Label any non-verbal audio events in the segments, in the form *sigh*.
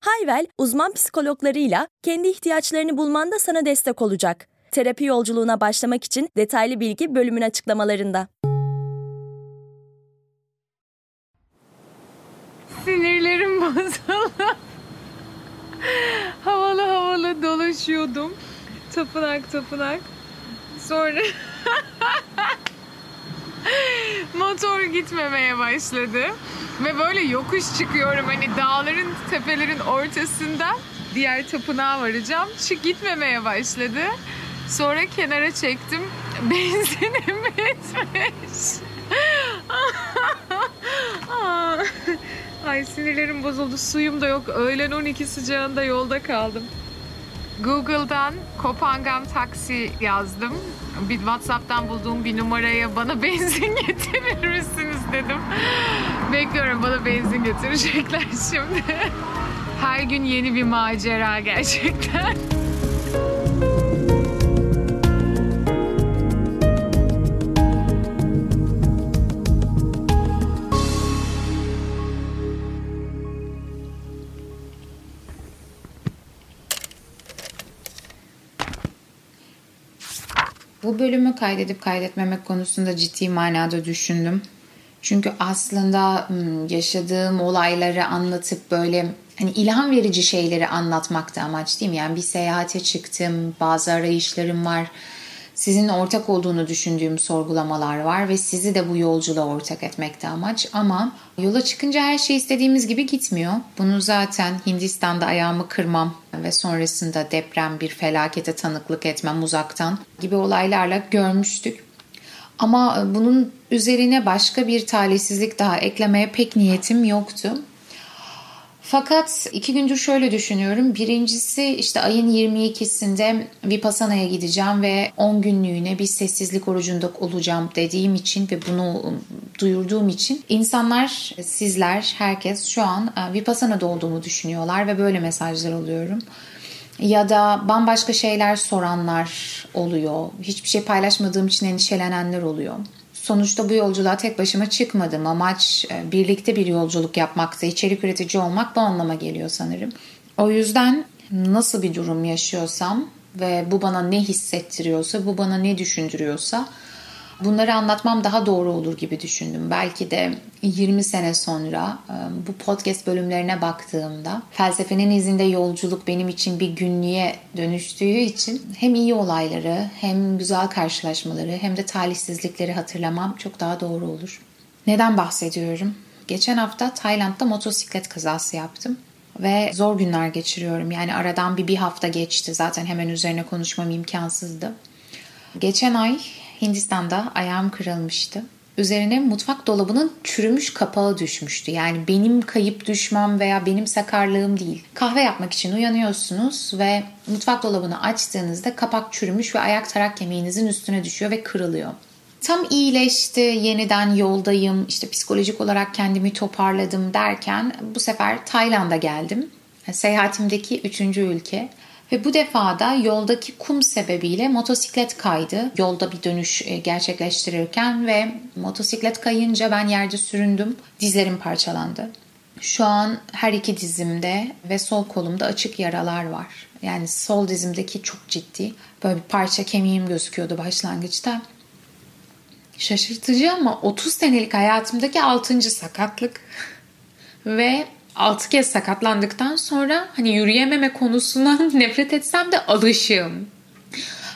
Hayvel, uzman psikologlarıyla kendi ihtiyaçlarını bulmanda sana destek olacak. Terapi yolculuğuna başlamak için detaylı bilgi bölümün açıklamalarında. Sinirlerim *laughs* bozuldu. havalı havalı dolaşıyordum. Tapınak tapınak. Sonra *laughs* *laughs* motor gitmemeye başladı. Ve böyle yokuş çıkıyorum hani dağların tepelerin ortasında diğer tapınağa varacağım. Çık gitmemeye başladı. Sonra kenara çektim. *laughs* Benzinim bitmiş. *laughs* Ay sinirlerim bozuldu. Suyum da yok. Öğlen 12 sıcağında yolda kaldım. Google'dan Kopangam taksi yazdım. Bir WhatsApp'tan bulduğum bir numaraya bana *laughs* benzin getirir misiniz dedim. Bekliyorum bana benzin getirecekler *laughs* şimdi. Her gün yeni bir macera gerçekten. Bu bölümü kaydedip kaydetmemek konusunda ciddi manada düşündüm. Çünkü aslında yaşadığım olayları anlatıp böyle hani ilham verici şeyleri anlatmakta amaç değil mi? Yani bir seyahate çıktım, bazı arayışlarım var sizin ortak olduğunu düşündüğüm sorgulamalar var ve sizi de bu yolculuğa ortak etmekte amaç ama yola çıkınca her şey istediğimiz gibi gitmiyor. Bunu zaten Hindistan'da ayağımı kırmam ve sonrasında deprem bir felakete tanıklık etmem uzaktan gibi olaylarla görmüştük. Ama bunun üzerine başka bir talihsizlik daha eklemeye pek niyetim yoktu. Fakat iki gündür şöyle düşünüyorum. Birincisi işte ayın 22'sinde Vipassana'ya gideceğim ve 10 günlüğüne bir sessizlik orucunda olacağım dediğim için ve bunu duyurduğum için insanlar, sizler, herkes şu an e, Vipassana'da olduğumu düşünüyorlar ve böyle mesajlar alıyorum. Ya da bambaşka şeyler soranlar oluyor. Hiçbir şey paylaşmadığım için endişelenenler oluyor. Sonuçta bu yolculuğa tek başıma çıkmadım. Amaç e, birlikte bir yolculuk yapmakta, içerik üretici olmak bu anlama geliyor sanırım. O yüzden nasıl bir durum yaşıyorsam ve bu bana ne hissettiriyorsa, bu bana ne düşündürüyorsa Bunları anlatmam daha doğru olur gibi düşündüm. Belki de 20 sene sonra e, bu podcast bölümlerine baktığımda felsefenin izinde yolculuk benim için bir günlüğe dönüştüğü için hem iyi olayları hem güzel karşılaşmaları hem de talihsizlikleri hatırlamam çok daha doğru olur. Neden bahsediyorum? Geçen hafta Tayland'da motosiklet kazası yaptım ve zor günler geçiriyorum. Yani aradan bir bir hafta geçti. Zaten hemen üzerine konuşmam imkansızdı. Geçen ay Hindistan'da ayağım kırılmıştı. Üzerine mutfak dolabının çürümüş kapağı düşmüştü. Yani benim kayıp düşmem veya benim sakarlığım değil. Kahve yapmak için uyanıyorsunuz ve mutfak dolabını açtığınızda kapak çürümüş ve ayak tarak kemiğinizin üstüne düşüyor ve kırılıyor. Tam iyileşti, yeniden yoldayım, işte psikolojik olarak kendimi toparladım derken bu sefer Tayland'a geldim. Seyahatimdeki üçüncü ülke. Ve bu defa da yoldaki kum sebebiyle motosiklet kaydı. Yolda bir dönüş e, gerçekleştirirken ve motosiklet kayınca ben yerde süründüm. Dizlerim parçalandı. Şu an her iki dizimde ve sol kolumda açık yaralar var. Yani sol dizimdeki çok ciddi. Böyle bir parça kemiğim gözüküyordu başlangıçta. Şaşırtıcı ama 30 senelik hayatımdaki 6. sakatlık. *laughs* Ve 6 kez sakatlandıktan sonra hani yürüyememe konusundan *laughs* nefret etsem de alışığım.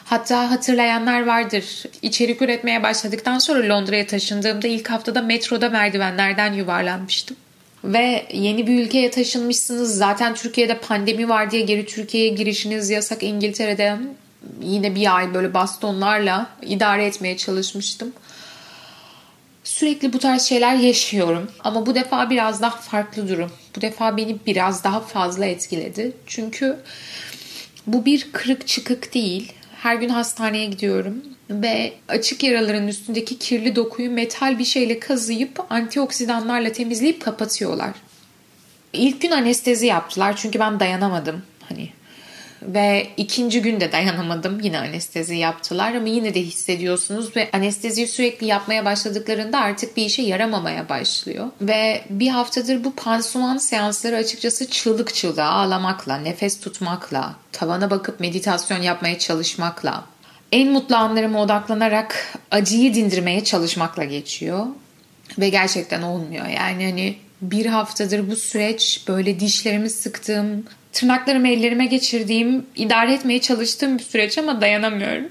Hatta hatırlayanlar vardır. İçerik üretmeye başladıktan sonra Londra'ya taşındığımda ilk haftada metroda merdivenlerden yuvarlanmıştım. Ve yeni bir ülkeye taşınmışsınız. Zaten Türkiye'de pandemi var diye geri Türkiye'ye girişiniz yasak. İngiltere'de yine bir ay böyle bastonlarla idare etmeye çalışmıştım. Sürekli bu tarz şeyler yaşıyorum ama bu defa biraz daha farklı durum. Bu defa beni biraz daha fazla etkiledi. Çünkü bu bir kırık çıkık değil. Her gün hastaneye gidiyorum ve açık yaraların üstündeki kirli dokuyu metal bir şeyle kazıyıp antioksidanlarla temizleyip kapatıyorlar. İlk gün anestezi yaptılar çünkü ben dayanamadım. Hani ve ikinci günde dayanamadım. Yine anestezi yaptılar ama yine de hissediyorsunuz ve anesteziyi sürekli yapmaya başladıklarında artık bir işe yaramamaya başlıyor. Ve bir haftadır bu pansuman seansları açıkçası çığlık çığlığa ağlamakla, nefes tutmakla, tavana bakıp meditasyon yapmaya çalışmakla, en mutlu anlarıma odaklanarak acıyı dindirmeye çalışmakla geçiyor. Ve gerçekten olmuyor. Yani hani bir haftadır bu süreç böyle dişlerimi sıktığım, tırnaklarımı ellerime geçirdiğim, idare etmeye çalıştığım bir süreç ama dayanamıyorum.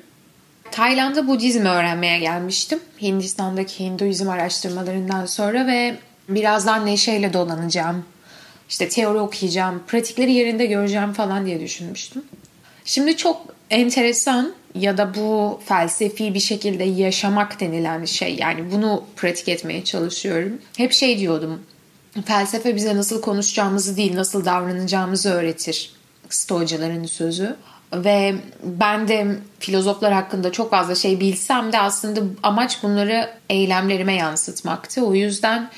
Tayland'a Budizmi öğrenmeye gelmiştim. Hindistan'daki Hinduizm araştırmalarından sonra ve birazdan neşeyle dolanacağım. İşte teori okuyacağım, pratikleri yerinde göreceğim falan diye düşünmüştüm. Şimdi çok enteresan ya da bu felsefi bir şekilde yaşamak denilen şey yani bunu pratik etmeye çalışıyorum. Hep şey diyordum felsefe bize nasıl konuşacağımızı değil nasıl davranacağımızı öğretir. Stoacıların sözü. Ve ben de filozoflar hakkında çok fazla şey bilsem de aslında amaç bunları eylemlerime yansıtmaktı. O yüzden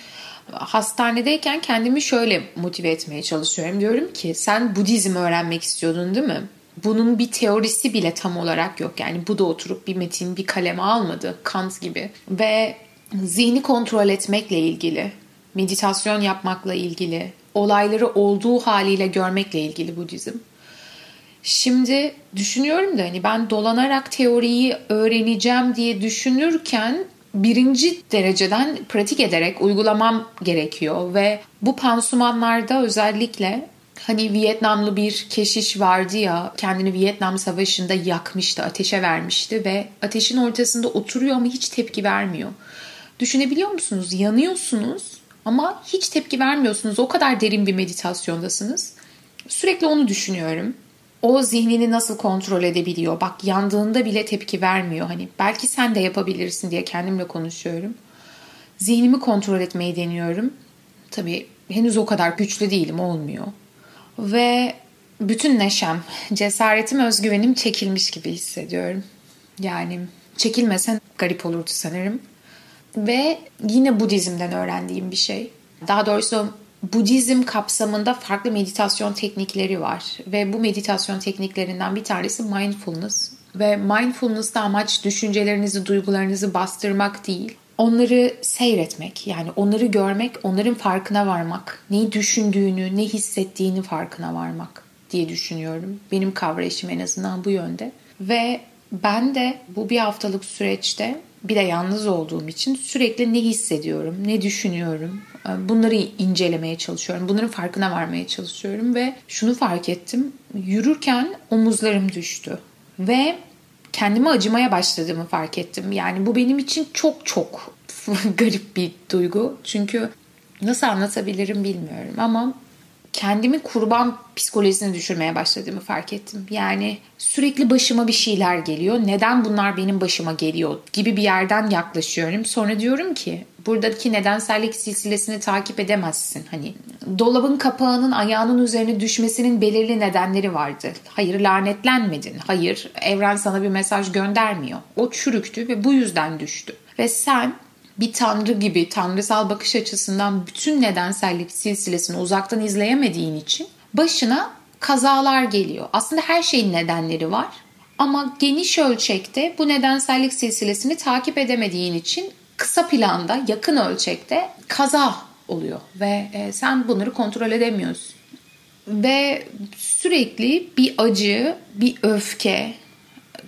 hastanedeyken kendimi şöyle motive etmeye çalışıyorum. Diyorum ki sen Budizm öğrenmek istiyordun değil mi? Bunun bir teorisi bile tam olarak yok. Yani bu da oturup bir metin, bir kaleme almadı. Kant gibi. Ve zihni kontrol etmekle ilgili meditasyon yapmakla ilgili, olayları olduğu haliyle görmekle ilgili Budizm. Şimdi düşünüyorum da hani ben dolanarak teoriyi öğreneceğim diye düşünürken birinci dereceden pratik ederek uygulamam gerekiyor ve bu pansumanlarda özellikle hani Vietnamlı bir keşiş vardı ya kendini Vietnam Savaşı'nda yakmıştı, ateşe vermişti ve ateşin ortasında oturuyor ama hiç tepki vermiyor. Düşünebiliyor musunuz? Yanıyorsunuz ama hiç tepki vermiyorsunuz. O kadar derin bir meditasyondasınız. Sürekli onu düşünüyorum. O zihnini nasıl kontrol edebiliyor? Bak yandığında bile tepki vermiyor. Hani belki sen de yapabilirsin diye kendimle konuşuyorum. Zihnimi kontrol etmeyi deniyorum. Tabii henüz o kadar güçlü değilim, olmuyor. Ve bütün neşem, *laughs* cesaretim, özgüvenim çekilmiş gibi hissediyorum. Yani çekilmesen garip olurdu sanırım. Ve yine Budizm'den öğrendiğim bir şey. Daha doğrusu Budizm kapsamında farklı meditasyon teknikleri var. Ve bu meditasyon tekniklerinden bir tanesi mindfulness. Ve mindfulness'ta amaç düşüncelerinizi, duygularınızı bastırmak değil. Onları seyretmek, yani onları görmek, onların farkına varmak. Neyi düşündüğünü, ne hissettiğini farkına varmak diye düşünüyorum. Benim kavrayışım en azından bu yönde. Ve ben de bu bir haftalık süreçte bir de yalnız olduğum için sürekli ne hissediyorum, ne düşünüyorum, e, bunları incelemeye çalışıyorum. Bunların farkına varmaya çalışıyorum ve şunu fark ettim. Yürürken omuzlarım düştü ve kendime acımaya başladığımı fark ettim. Yani bu benim için çok çok *laughs* garip bir duygu. Çünkü nasıl anlatabilirim bilmiyorum ama kendimi kurban psikolojisine düşürmeye başladığımı fark ettim. Yani sürekli başıma bir şeyler geliyor. Neden bunlar benim başıma geliyor gibi bir yerden yaklaşıyorum. Sonra diyorum ki buradaki nedensellik silsilesini takip edemezsin. Hani dolabın kapağının ayağının üzerine düşmesinin belirli nedenleri vardı. Hayır lanetlenmedin. Hayır evren sana bir mesaj göndermiyor. O çürüktü ve bu yüzden düştü. Ve sen bir tanrı gibi tanrısal bakış açısından bütün nedensellik silsilesini uzaktan izleyemediğin için başına kazalar geliyor. Aslında her şeyin nedenleri var ama geniş ölçekte bu nedensellik silsilesini takip edemediğin için kısa planda, yakın ölçekte kaza oluyor ve e, sen bunları kontrol edemiyorsun. Ve sürekli bir acı, bir öfke,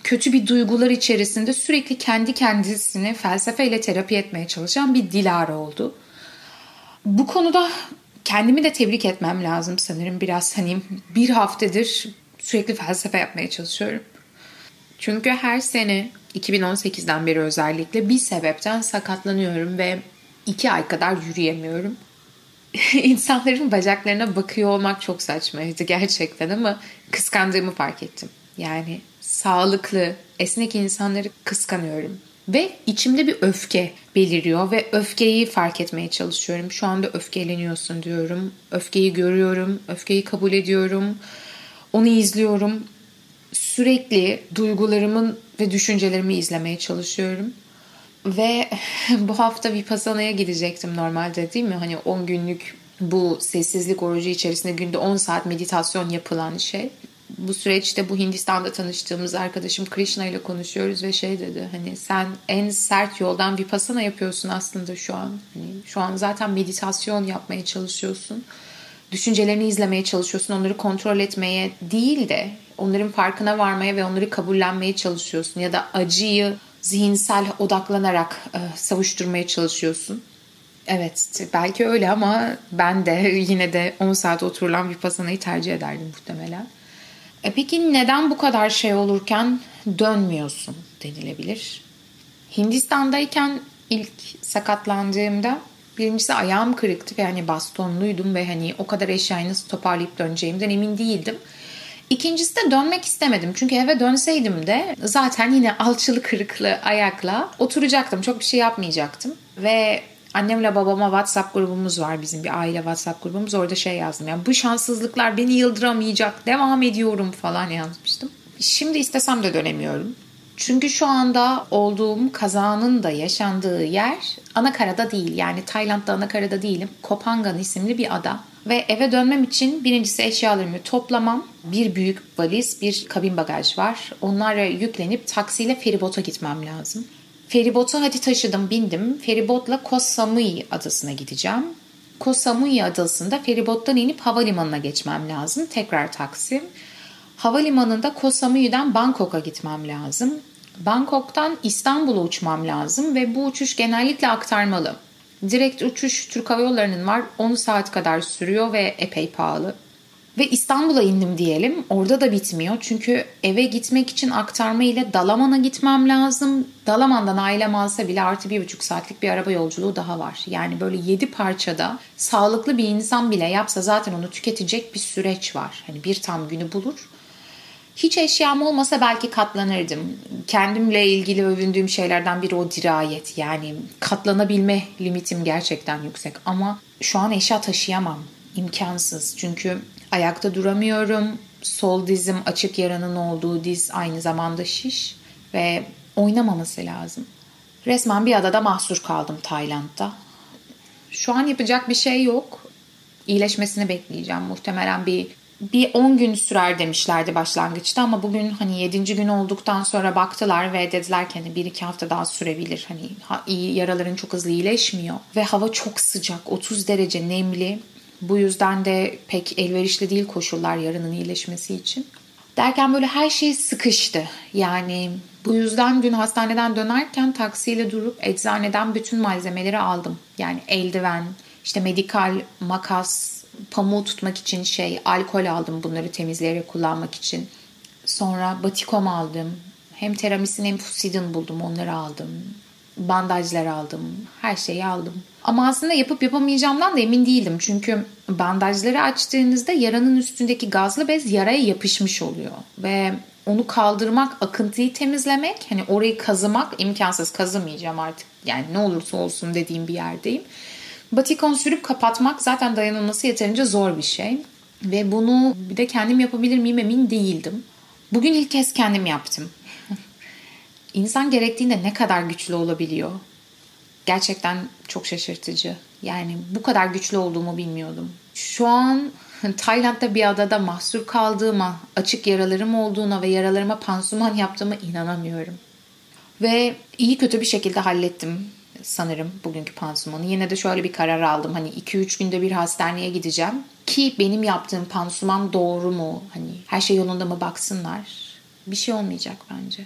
kötü bir duygular içerisinde sürekli kendi kendisini felsefeyle terapi etmeye çalışan bir Dilara oldu. Bu konuda kendimi de tebrik etmem lazım sanırım biraz hani bir haftadır sürekli felsefe yapmaya çalışıyorum. Çünkü her sene 2018'den beri özellikle bir sebepten sakatlanıyorum ve iki ay kadar yürüyemiyorum. *laughs* İnsanların bacaklarına bakıyor olmak çok saçmaydı gerçekten ama kıskandığımı fark ettim. Yani sağlıklı, esnek insanları kıskanıyorum. Ve içimde bir öfke beliriyor ve öfkeyi fark etmeye çalışıyorum. Şu anda öfkeleniyorsun diyorum. Öfkeyi görüyorum, öfkeyi kabul ediyorum. Onu izliyorum. sürekli duygularımın ve düşüncelerimi izlemeye çalışıyorum. Ve *laughs* bu hafta Vipassana'ya gidecektim normalde değil mi? Hani 10 günlük bu sessizlik orucu içerisinde günde 10 saat meditasyon yapılan şey. Bu süreçte bu Hindistan'da tanıştığımız arkadaşım Krishna ile konuşuyoruz ve şey dedi hani sen en sert yoldan Vipassana yapıyorsun aslında şu an. Hani şu an zaten meditasyon yapmaya çalışıyorsun. Düşüncelerini izlemeye çalışıyorsun. Onları kontrol etmeye değil de onların farkına varmaya ve onları kabullenmeye çalışıyorsun. Ya da acıyı zihinsel odaklanarak e, savuşturmaya çalışıyorsun. Evet belki öyle ama ben de yine de 10 saat oturulan bir pasanayı tercih ederdim muhtemelen. E peki neden bu kadar şey olurken dönmüyorsun denilebilir. Hindistan'dayken ilk sakatlandığımda birincisi ayağım kırıktı ve hani bastonluydum ve hani o kadar eşyayı nasıl toparlayıp döneceğimden emin değildim. İkincisi de dönmek istemedim. Çünkü eve dönseydim de zaten yine alçılı kırıklı ayakla oturacaktım. Çok bir şey yapmayacaktım. Ve annemle babama WhatsApp grubumuz var bizim bir aile WhatsApp grubumuz. Orada şey yazdım. Yani bu şanssızlıklar beni yıldıramayacak. Devam ediyorum falan yazmıştım. Şimdi istesem de dönemiyorum. Çünkü şu anda olduğum kazanın da yaşandığı yer anakarada değil. Yani Tayland'da anakarada değilim. Kopangan isimli bir ada. Ve eve dönmem için birincisi eşyalarımı toplamam. Bir büyük valiz, bir kabin bagaj var. Onlara yüklenip taksiyle feribota gitmem lazım. Feribota hadi taşıdım, bindim. Feribotla Koh Samui adasına gideceğim. Koh Samui adasında feribottan inip havalimanına geçmem lazım. Tekrar taksi. Havalimanında Koh Samui'den Bangkok'a gitmem lazım. Bangkok'tan İstanbul'a uçmam lazım ve bu uçuş genellikle aktarmalı. Direkt uçuş Türk Hava Yolları'nın var. 10 saat kadar sürüyor ve epey pahalı. Ve İstanbul'a indim diyelim. Orada da bitmiyor. Çünkü eve gitmek için aktarma ile Dalaman'a gitmem lazım. Dalaman'dan ailem alsa bile artı bir buçuk saatlik bir araba yolculuğu daha var. Yani böyle yedi parçada sağlıklı bir insan bile yapsa zaten onu tüketecek bir süreç var. Hani bir tam günü bulur. Hiç eşyam olmasa belki katlanırdım. Kendimle ilgili övündüğüm şeylerden biri o dirayet. Yani katlanabilme limitim gerçekten yüksek. Ama şu an eşya taşıyamam. İmkansız. Çünkü ayakta duramıyorum. Sol dizim açık yaranın olduğu diz aynı zamanda şiş. Ve oynamaması lazım. Resmen bir adada mahsur kaldım Tayland'da. Şu an yapacak bir şey yok. İyileşmesini bekleyeceğim. Muhtemelen bir bir 10 gün sürer demişlerdi başlangıçta ama bugün hani 7. gün olduktan sonra baktılar ve dediler ki hani 1-2 hafta daha sürebilir. Hani iyi yaraların çok hızlı iyileşmiyor ve hava çok sıcak 30 derece nemli. Bu yüzden de pek elverişli değil koşullar yarının iyileşmesi için. Derken böyle her şey sıkıştı. Yani bu yüzden dün hastaneden dönerken taksiyle durup eczaneden bütün malzemeleri aldım. Yani eldiven, işte medikal makas, pamuğu tutmak için şey alkol aldım bunları temizleyerek kullanmak için. Sonra batikom aldım. Hem teramisin hem fusidin buldum onları aldım. Bandajlar aldım. Her şeyi aldım. Ama aslında yapıp yapamayacağımdan da emin değildim. Çünkü bandajları açtığınızda yaranın üstündeki gazlı bez yaraya yapışmış oluyor. Ve onu kaldırmak, akıntıyı temizlemek, hani orayı kazımak imkansız. Kazımayacağım artık. Yani ne olursa olsun dediğim bir yerdeyim. Batikon sürüp kapatmak zaten dayanılması yeterince zor bir şey. Ve bunu bir de kendim yapabilir miyim emin değildim. Bugün ilk kez kendim yaptım. İnsan gerektiğinde ne kadar güçlü olabiliyor? Gerçekten çok şaşırtıcı. Yani bu kadar güçlü olduğumu bilmiyordum. Şu an *laughs* Tayland'da bir adada mahsur kaldığıma, açık yaralarım olduğuna ve yaralarıma pansuman yaptığıma inanamıyorum. Ve iyi kötü bir şekilde hallettim sanırım bugünkü pansumanı. Yine de şöyle bir karar aldım. Hani 2-3 günde bir hastaneye gideceğim. Ki benim yaptığım pansuman doğru mu? Hani her şey yolunda mı baksınlar. Bir şey olmayacak bence.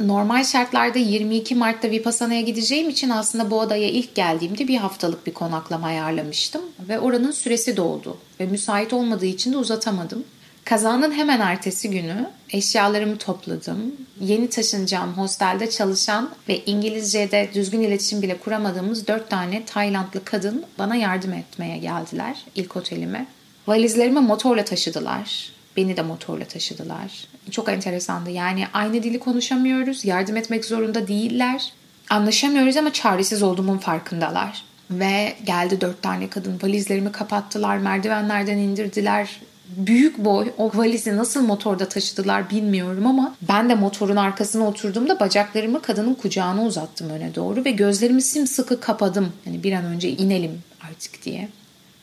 Normal şartlarda 22 Mart'ta Vipassana'ya gideceğim için aslında bu adaya ilk geldiğimde bir haftalık bir konaklama ayarlamıştım. Ve oranın süresi doldu. Ve müsait olmadığı için de uzatamadım. Kazanın hemen ertesi günü eşyalarımı topladım. Yeni taşınacağım hostelde çalışan ve İngilizce'de düzgün iletişim bile kuramadığımız dört tane Taylandlı kadın bana yardım etmeye geldiler ilk otelime. Valizlerimi motorla taşıdılar. Beni de motorla taşıdılar. Çok enteresandı. Yani aynı dili konuşamıyoruz. Yardım etmek zorunda değiller. Anlaşamıyoruz ama çaresiz olduğumun farkındalar. Ve geldi dört tane kadın valizlerimi kapattılar. Merdivenlerden indirdiler büyük boy o valizi nasıl motorda taşıdılar bilmiyorum ama ben de motorun arkasına oturduğumda bacaklarımı kadının kucağına uzattım öne doğru ve gözlerimi simsıkı kapadım. Hani bir an önce inelim artık diye.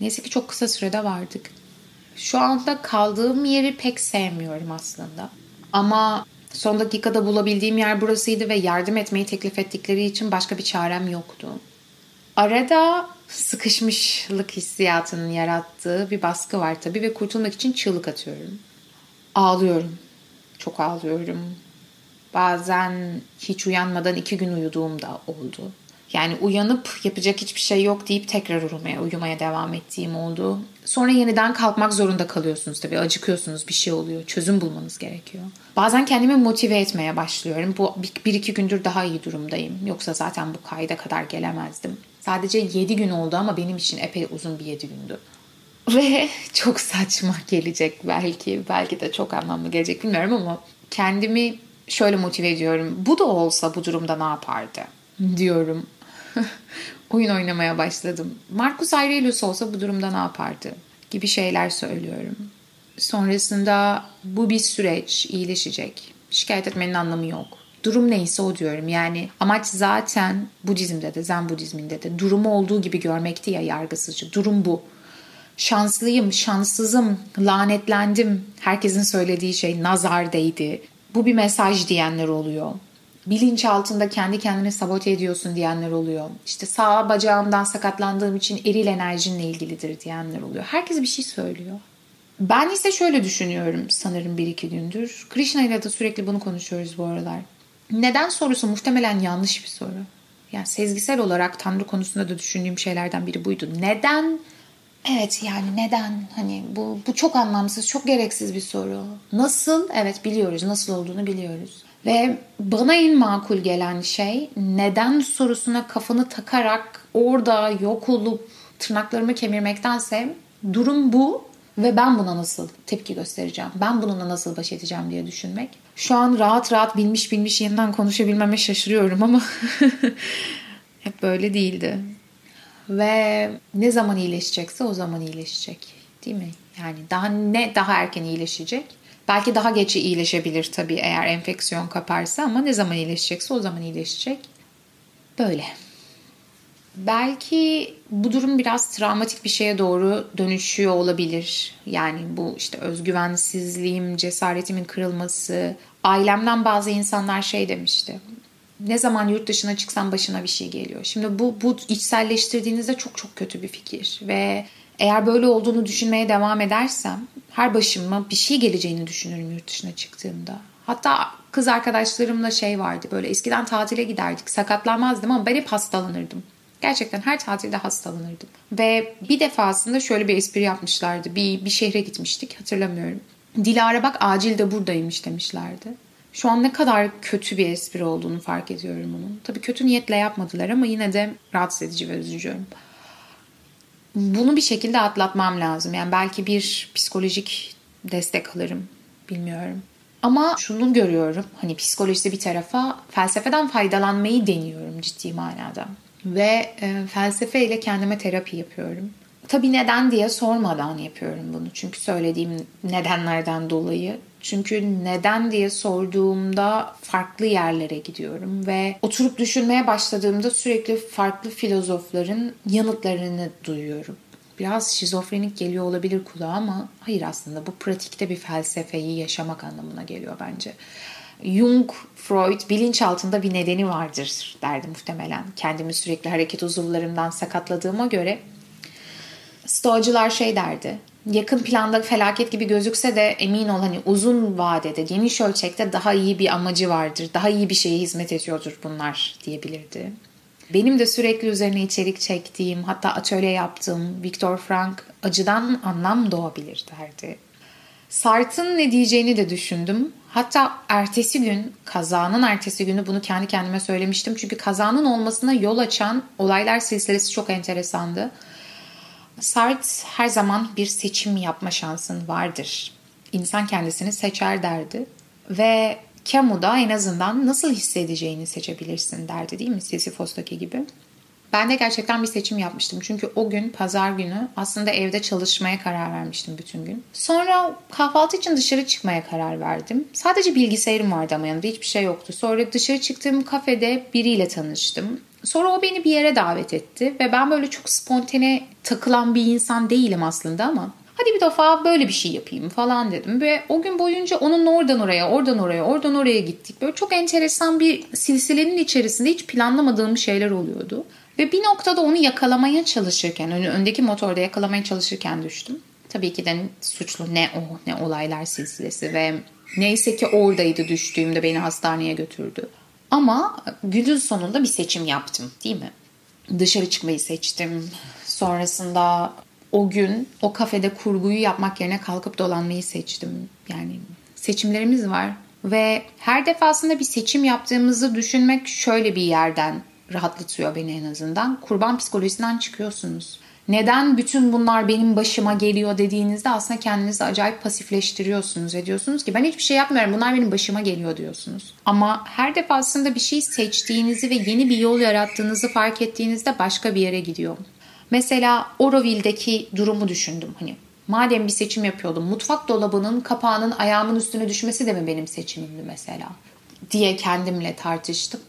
Neyse ki çok kısa sürede vardık. Şu anda kaldığım yeri pek sevmiyorum aslında. Ama son dakikada bulabildiğim yer burasıydı ve yardım etmeyi teklif ettikleri için başka bir çarem yoktu. Arada sıkışmışlık hissiyatının yarattığı bir baskı var tabii ve kurtulmak için çığlık atıyorum. Ağlıyorum. Çok ağlıyorum. Bazen hiç uyanmadan iki gün uyuduğum da oldu. Yani uyanıp yapacak hiçbir şey yok deyip tekrar uyumaya, uyumaya devam ettiğim oldu. Sonra yeniden kalkmak zorunda kalıyorsunuz tabii. Acıkıyorsunuz bir şey oluyor. Çözüm bulmanız gerekiyor. Bazen kendimi motive etmeye başlıyorum. Bu bir, iki gündür daha iyi durumdayım. Yoksa zaten bu kayda kadar gelemezdim. Sadece 7 gün oldu ama benim için epey uzun bir 7 gündü. Ve *laughs* çok saçma gelecek belki. Belki de çok anlamlı gelecek bilmiyorum ama kendimi şöyle motive ediyorum. Bu da olsa bu durumda ne yapardı? Diyorum. *laughs* Oyun oynamaya başladım. Marcus Aurelius olsa bu durumda ne yapardı? Gibi şeyler söylüyorum. Sonrasında bu bir süreç, iyileşecek. Şikayet etmenin anlamı yok durum neyse o diyorum. Yani amaç zaten Budizm'de de Zen Budizm'inde de durumu olduğu gibi görmekti ya yargısızca. Durum bu. Şanslıyım, şanssızım, lanetlendim. Herkesin söylediği şey nazar değdi. Bu bir mesaj diyenler oluyor. Bilinç altında kendi kendine sabote ediyorsun diyenler oluyor. İşte sağ bacağımdan sakatlandığım için eril enerjinle ilgilidir diyenler oluyor. Herkes bir şey söylüyor. Ben ise şöyle düşünüyorum sanırım bir iki gündür. Krishna ile de sürekli bunu konuşuyoruz bu aralar. Neden sorusu muhtemelen yanlış bir soru. Yani sezgisel olarak Tanrı konusunda da düşündüğüm şeylerden biri buydu. Neden? Evet yani neden? Hani bu, bu çok anlamsız, çok gereksiz bir soru. Nasıl? Evet biliyoruz. Nasıl olduğunu biliyoruz. Ve bana en makul gelen şey neden sorusuna kafanı takarak orada yok olup tırnaklarımı kemirmektense durum bu ve ben buna nasıl tepki göstereceğim? Ben bununla nasıl baş edeceğim diye düşünmek. Şu an rahat rahat bilmiş bilmiş yeniden konuşabilmeme şaşırıyorum ama *laughs* hep böyle değildi. Ve ne zaman iyileşecekse o zaman iyileşecek. Değil mi? Yani daha ne daha erken iyileşecek? Belki daha geç iyileşebilir tabii eğer enfeksiyon kaparsa ama ne zaman iyileşecekse o zaman iyileşecek. Böyle. Belki bu durum biraz travmatik bir şeye doğru dönüşüyor olabilir. Yani bu işte özgüvensizliğim, cesaretimin kırılması. Ailemden bazı insanlar şey demişti. Ne zaman yurt dışına çıksan başına bir şey geliyor. Şimdi bu, bu içselleştirdiğinizde çok çok kötü bir fikir. Ve eğer böyle olduğunu düşünmeye devam edersem her başıma bir şey geleceğini düşünürüm yurt dışına çıktığımda. Hatta kız arkadaşlarımla şey vardı böyle eskiden tatile giderdik sakatlanmazdım ama ben hep hastalanırdım. Gerçekten her tatilde hastalanırdım. Ve bir defasında şöyle bir espri yapmışlardı. Bir, bir şehre gitmiştik hatırlamıyorum. Dilara bak acil de buradaymış demişlerdi. Şu an ne kadar kötü bir espri olduğunu fark ediyorum onun. Tabii kötü niyetle yapmadılar ama yine de rahatsız edici ve üzücü. Bunu bir şekilde atlatmam lazım. Yani belki bir psikolojik destek alırım. Bilmiyorum. Ama şunu görüyorum. Hani psikolojisi bir tarafa felsefeden faydalanmayı deniyorum ciddi manada ve e, felsefe ile kendime terapi yapıyorum. Tabii neden diye sormadan yapıyorum bunu. Çünkü söylediğim nedenlerden dolayı. Çünkü neden diye sorduğumda farklı yerlere gidiyorum ve oturup düşünmeye başladığımda sürekli farklı filozofların yanıtlarını duyuyorum. Biraz şizofrenik geliyor olabilir kulağa ama hayır aslında bu pratikte bir felsefeyi yaşamak anlamına geliyor bence. Jung, Freud bilinçaltında bir nedeni vardır derdi muhtemelen. Kendimi sürekli hareket uzuvlarımdan sakatladığıma göre Stoacılar şey derdi. Yakın planda felaket gibi gözükse de emin ol hani uzun vadede, geniş ölçekte daha iyi bir amacı vardır. Daha iyi bir şeye hizmet ediyordur bunlar diyebilirdi. Benim de sürekli üzerine içerik çektiğim, hatta atölye yaptığım Viktor Frank acıdan anlam doğabilir derdi. Sartre'ın ne diyeceğini de düşündüm. Hatta ertesi gün, kazanın ertesi günü bunu kendi kendime söylemiştim. Çünkü kazanın olmasına yol açan olaylar silsilesi çok enteresandı. Sartre her zaman bir seçim yapma şansın vardır. İnsan kendisini seçer derdi. Ve Camus'da en azından nasıl hissedeceğini seçebilirsin derdi değil mi Sisyphos'taki gibi. Ben de gerçekten bir seçim yapmıştım. Çünkü o gün pazar günü aslında evde çalışmaya karar vermiştim bütün gün. Sonra kahvaltı için dışarı çıkmaya karar verdim. Sadece bilgisayarım vardı ama yanımda hiçbir şey yoktu. Sonra dışarı çıktığım kafede biriyle tanıştım. Sonra o beni bir yere davet etti ve ben böyle çok spontane takılan bir insan değilim aslında ama hadi bir defa böyle bir şey yapayım falan dedim. Ve o gün boyunca onunla oradan oraya, oradan oraya, oradan oraya gittik. Böyle çok enteresan bir silsilenin içerisinde hiç planlamadığım şeyler oluyordu. Ve bir noktada onu yakalamaya çalışırken, öndeki motorda yakalamaya çalışırken düştüm. Tabii ki de suçlu ne o, ne olaylar silsilesi ve neyse ki oradaydı düştüğümde beni hastaneye götürdü. Ama günün sonunda bir seçim yaptım değil mi? Dışarı çıkmayı seçtim. Sonrasında o gün o kafede kurguyu yapmak yerine kalkıp dolanmayı seçtim. Yani seçimlerimiz var ve her defasında bir seçim yaptığımızı düşünmek şöyle bir yerden rahatlatıyor beni en azından. Kurban psikolojisinden çıkıyorsunuz. Neden bütün bunlar benim başıma geliyor dediğinizde aslında kendinizi acayip pasifleştiriyorsunuz ve diyorsunuz ki ben hiçbir şey yapmıyorum bunlar benim başıma geliyor diyorsunuz. Ama her defasında bir şey seçtiğinizi ve yeni bir yol yarattığınızı fark ettiğinizde başka bir yere gidiyor. Mesela Oroville'deki durumu düşündüm. Hani madem bir seçim yapıyordum mutfak dolabının kapağının ayağımın üstüne düşmesi de mi benim seçimimdi mesela diye kendimle tartıştım.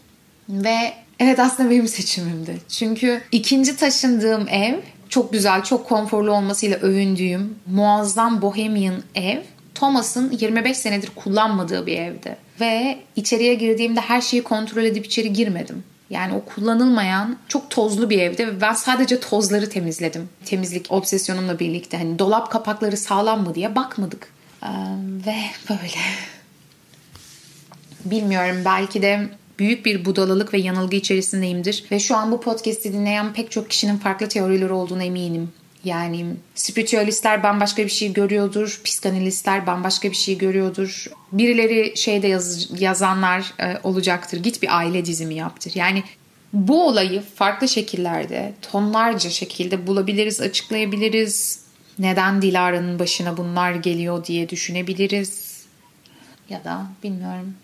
Ve evet aslında benim seçimimdi. Çünkü ikinci taşındığım ev çok güzel, çok konforlu olmasıyla övündüğüm muazzam bohemian ev Thomas'ın 25 senedir kullanmadığı bir evdi. Ve içeriye girdiğimde her şeyi kontrol edip içeri girmedim. Yani o kullanılmayan çok tozlu bir evde ve ben sadece tozları temizledim. Temizlik obsesyonumla birlikte hani dolap kapakları sağlam mı diye bakmadık. Ee, ve böyle. *laughs* Bilmiyorum belki de büyük bir budalalık ve yanılgı içerisindeyimdir. Ve şu an bu podcast'i dinleyen pek çok kişinin farklı teorileri olduğuna eminim. Yani spiritüalistler bambaşka bir şey görüyordur, psikanalistler bambaşka bir şey görüyordur. Birileri şeyde yaz, yazanlar e, olacaktır. Git bir aile dizimi yaptır. Yani bu olayı farklı şekillerde, tonlarca şekilde bulabiliriz, açıklayabiliriz. Neden Dilara'nın başına bunlar geliyor diye düşünebiliriz. Ya da bilmiyorum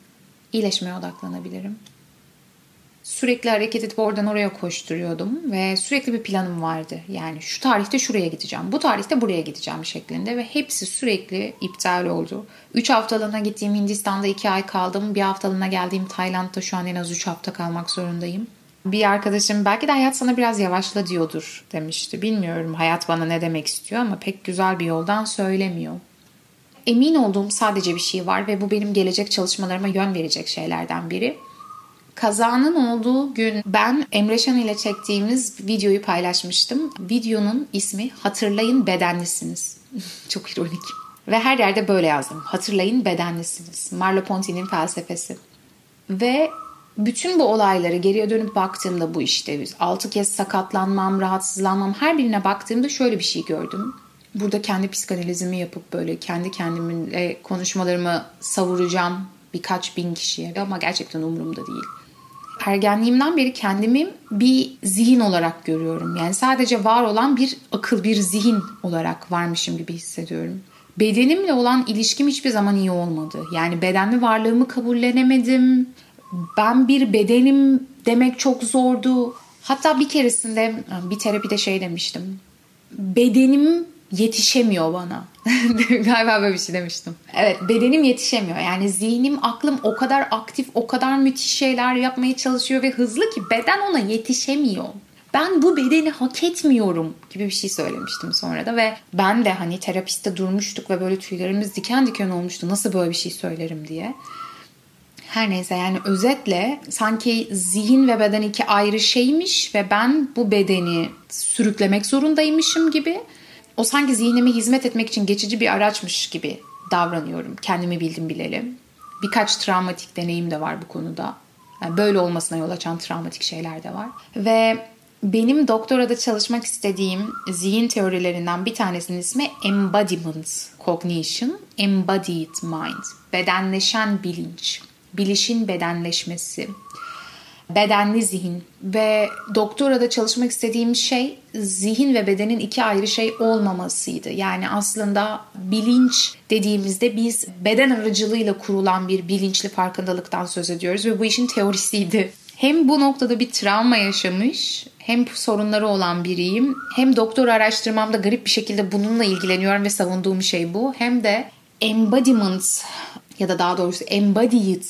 iyileşmeye odaklanabilirim. Sürekli hareket edip oradan oraya koşturuyordum ve sürekli bir planım vardı. Yani şu tarihte şuraya gideceğim, bu tarihte buraya gideceğim şeklinde ve hepsi sürekli iptal oldu. 3 haftalığına gittiğim Hindistan'da 2 ay kaldım. Bir haftalığına geldiğim Tayland'da şu an en az 3 hafta kalmak zorundayım. Bir arkadaşım belki de hayat sana biraz yavaşla diyordur demişti. Bilmiyorum hayat bana ne demek istiyor ama pek güzel bir yoldan söylemiyor emin olduğum sadece bir şey var ve bu benim gelecek çalışmalarıma yön verecek şeylerden biri. Kazanın olduğu gün ben Emre Şan ile çektiğimiz videoyu paylaşmıştım. Videonun ismi Hatırlayın Bedenlisiniz. *laughs* Çok ironik. Ve her yerde böyle yazdım. Hatırlayın bedenlisiniz. Merleau-Ponty'nin felsefesi. Ve bütün bu olayları geriye dönüp baktığımda bu işte 6 kez sakatlanmam, rahatsızlanmam her birine baktığımda şöyle bir şey gördüm burada kendi psikanalizimi yapıp böyle kendi kendimle konuşmalarımı savuracağım birkaç bin kişiye ama gerçekten umurumda değil. Ergenliğimden beri kendimi bir zihin olarak görüyorum. Yani sadece var olan bir akıl, bir zihin olarak varmışım gibi hissediyorum. Bedenimle olan ilişkim hiçbir zaman iyi olmadı. Yani bedenli varlığımı kabullenemedim. Ben bir bedenim demek çok zordu. Hatta bir keresinde bir terapide şey demiştim. Bedenim yetişemiyor bana. *laughs* Galiba böyle bir şey demiştim. Evet bedenim yetişemiyor. Yani zihnim, aklım o kadar aktif, o kadar müthiş şeyler yapmaya çalışıyor ve hızlı ki beden ona yetişemiyor. ben bu bedeni hak etmiyorum gibi bir şey söylemiştim sonra da ve ben de hani terapiste durmuştuk ve böyle tüylerimiz diken diken olmuştu nasıl böyle bir şey söylerim diye. Her neyse yani özetle sanki zihin ve beden iki ayrı şeymiş ve ben bu bedeni sürüklemek zorundaymışım gibi. O sanki zihnime hizmet etmek için geçici bir araçmış gibi davranıyorum. Kendimi bildim bileli. Birkaç travmatik deneyim de var bu konuda. Yani böyle olmasına yol açan travmatik şeyler de var. Ve benim doktorada çalışmak istediğim zihin teorilerinden bir tanesinin ismi Embodiment Cognition, Embodied Mind, bedenleşen bilinç, bilişin bedenleşmesi, bedenli zihin ve doktorada çalışmak istediğim şey zihin ve bedenin iki ayrı şey olmamasıydı. Yani aslında bilinç dediğimizde biz beden aracılığıyla kurulan bir bilinçli farkındalıktan söz ediyoruz ve bu işin teorisiydi. Hem bu noktada bir travma yaşamış hem sorunları olan biriyim hem doktor araştırmamda garip bir şekilde bununla ilgileniyorum ve savunduğum şey bu. Hem de embodiment ya da daha doğrusu embodied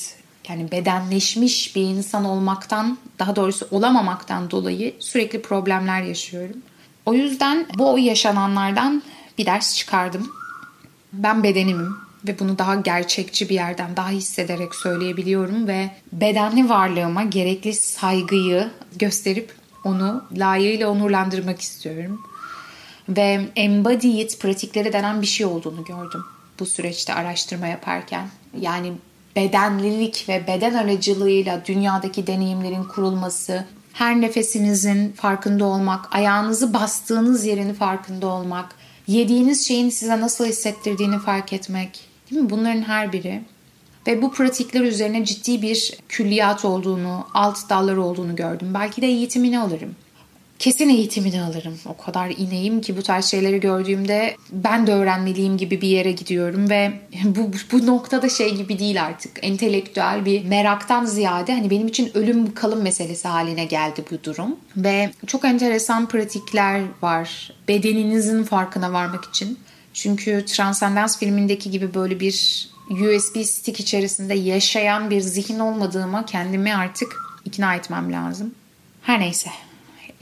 yani bedenleşmiş bir insan olmaktan daha doğrusu olamamaktan dolayı sürekli problemler yaşıyorum. O yüzden bu yaşananlardan bir ders çıkardım. Ben bedenimim ve bunu daha gerçekçi bir yerden daha hissederek söyleyebiliyorum ve bedenli varlığıma gerekli saygıyı gösterip onu layığıyla onurlandırmak istiyorum. Ve embodied pratikleri denen bir şey olduğunu gördüm bu süreçte araştırma yaparken. Yani bedenlilik ve beden aracılığıyla dünyadaki deneyimlerin kurulması, her nefesinizin farkında olmak, ayağınızı bastığınız yerin farkında olmak, yediğiniz şeyin size nasıl hissettirdiğini fark etmek. Değil mi? Bunların her biri. Ve bu pratikler üzerine ciddi bir külliyat olduğunu, alt dalları olduğunu gördüm. Belki de eğitimini alırım kesin eğitimini alırım. O kadar ineyim ki bu tarz şeyleri gördüğümde ben de öğrenmeliyim gibi bir yere gidiyorum ve *laughs* bu, bu noktada şey gibi değil artık. Entelektüel bir meraktan ziyade hani benim için ölüm kalım meselesi haline geldi bu durum. Ve çok enteresan pratikler var bedeninizin farkına varmak için. Çünkü Transcendence filmindeki gibi böyle bir USB stick içerisinde yaşayan bir zihin olmadığıma kendimi artık ikna etmem lazım. Her neyse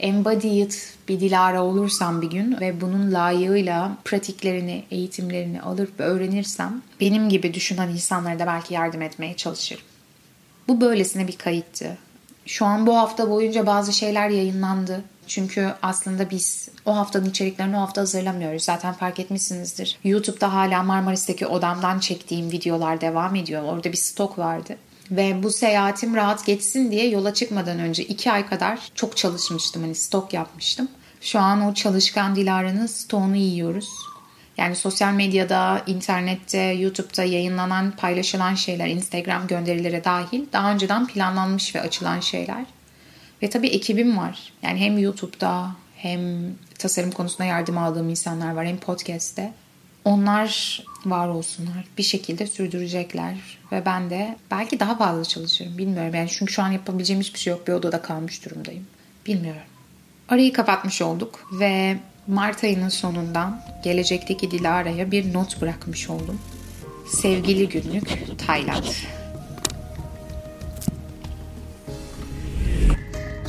embodied bir Dilara olursam bir gün ve bunun layığıyla pratiklerini, eğitimlerini alıp öğrenirsem benim gibi düşünen insanlara da belki yardım etmeye çalışırım. Bu böylesine bir kayıttı. Şu an bu hafta boyunca bazı şeyler yayınlandı. Çünkü aslında biz o haftanın içeriklerini o hafta hazırlamıyoruz. Zaten fark etmişsinizdir. YouTube'da hala Marmaris'teki odamdan çektiğim videolar devam ediyor. Orada bir stok vardı. Ve bu seyahatim rahat geçsin diye yola çıkmadan önce iki ay kadar çok çalışmıştım. Hani stok yapmıştım. Şu an o çalışkan Dilara'nın stoğunu yiyoruz. Yani sosyal medyada, internette, YouTube'da yayınlanan, paylaşılan şeyler, Instagram gönderileri dahil daha önceden planlanmış ve açılan şeyler. Ve tabii ekibim var. Yani hem YouTube'da hem tasarım konusunda yardım aldığım insanlar var hem podcast'te. Onlar var olsunlar. Bir şekilde sürdürecekler. Ve ben de belki daha fazla çalışırım. Bilmiyorum. Yani çünkü şu an yapabileceğim hiçbir şey yok. Bir odada kalmış durumdayım. Bilmiyorum. Arayı kapatmış olduk ve Mart ayının sonundan gelecekteki Dilara'ya bir not bırakmış oldum. Sevgili günlük Tayland.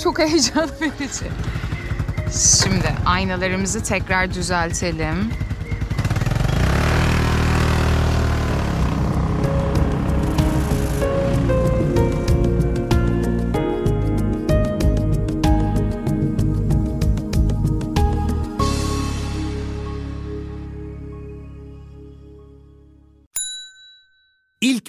Çok heyecan verici. Şimdi aynalarımızı tekrar düzeltelim.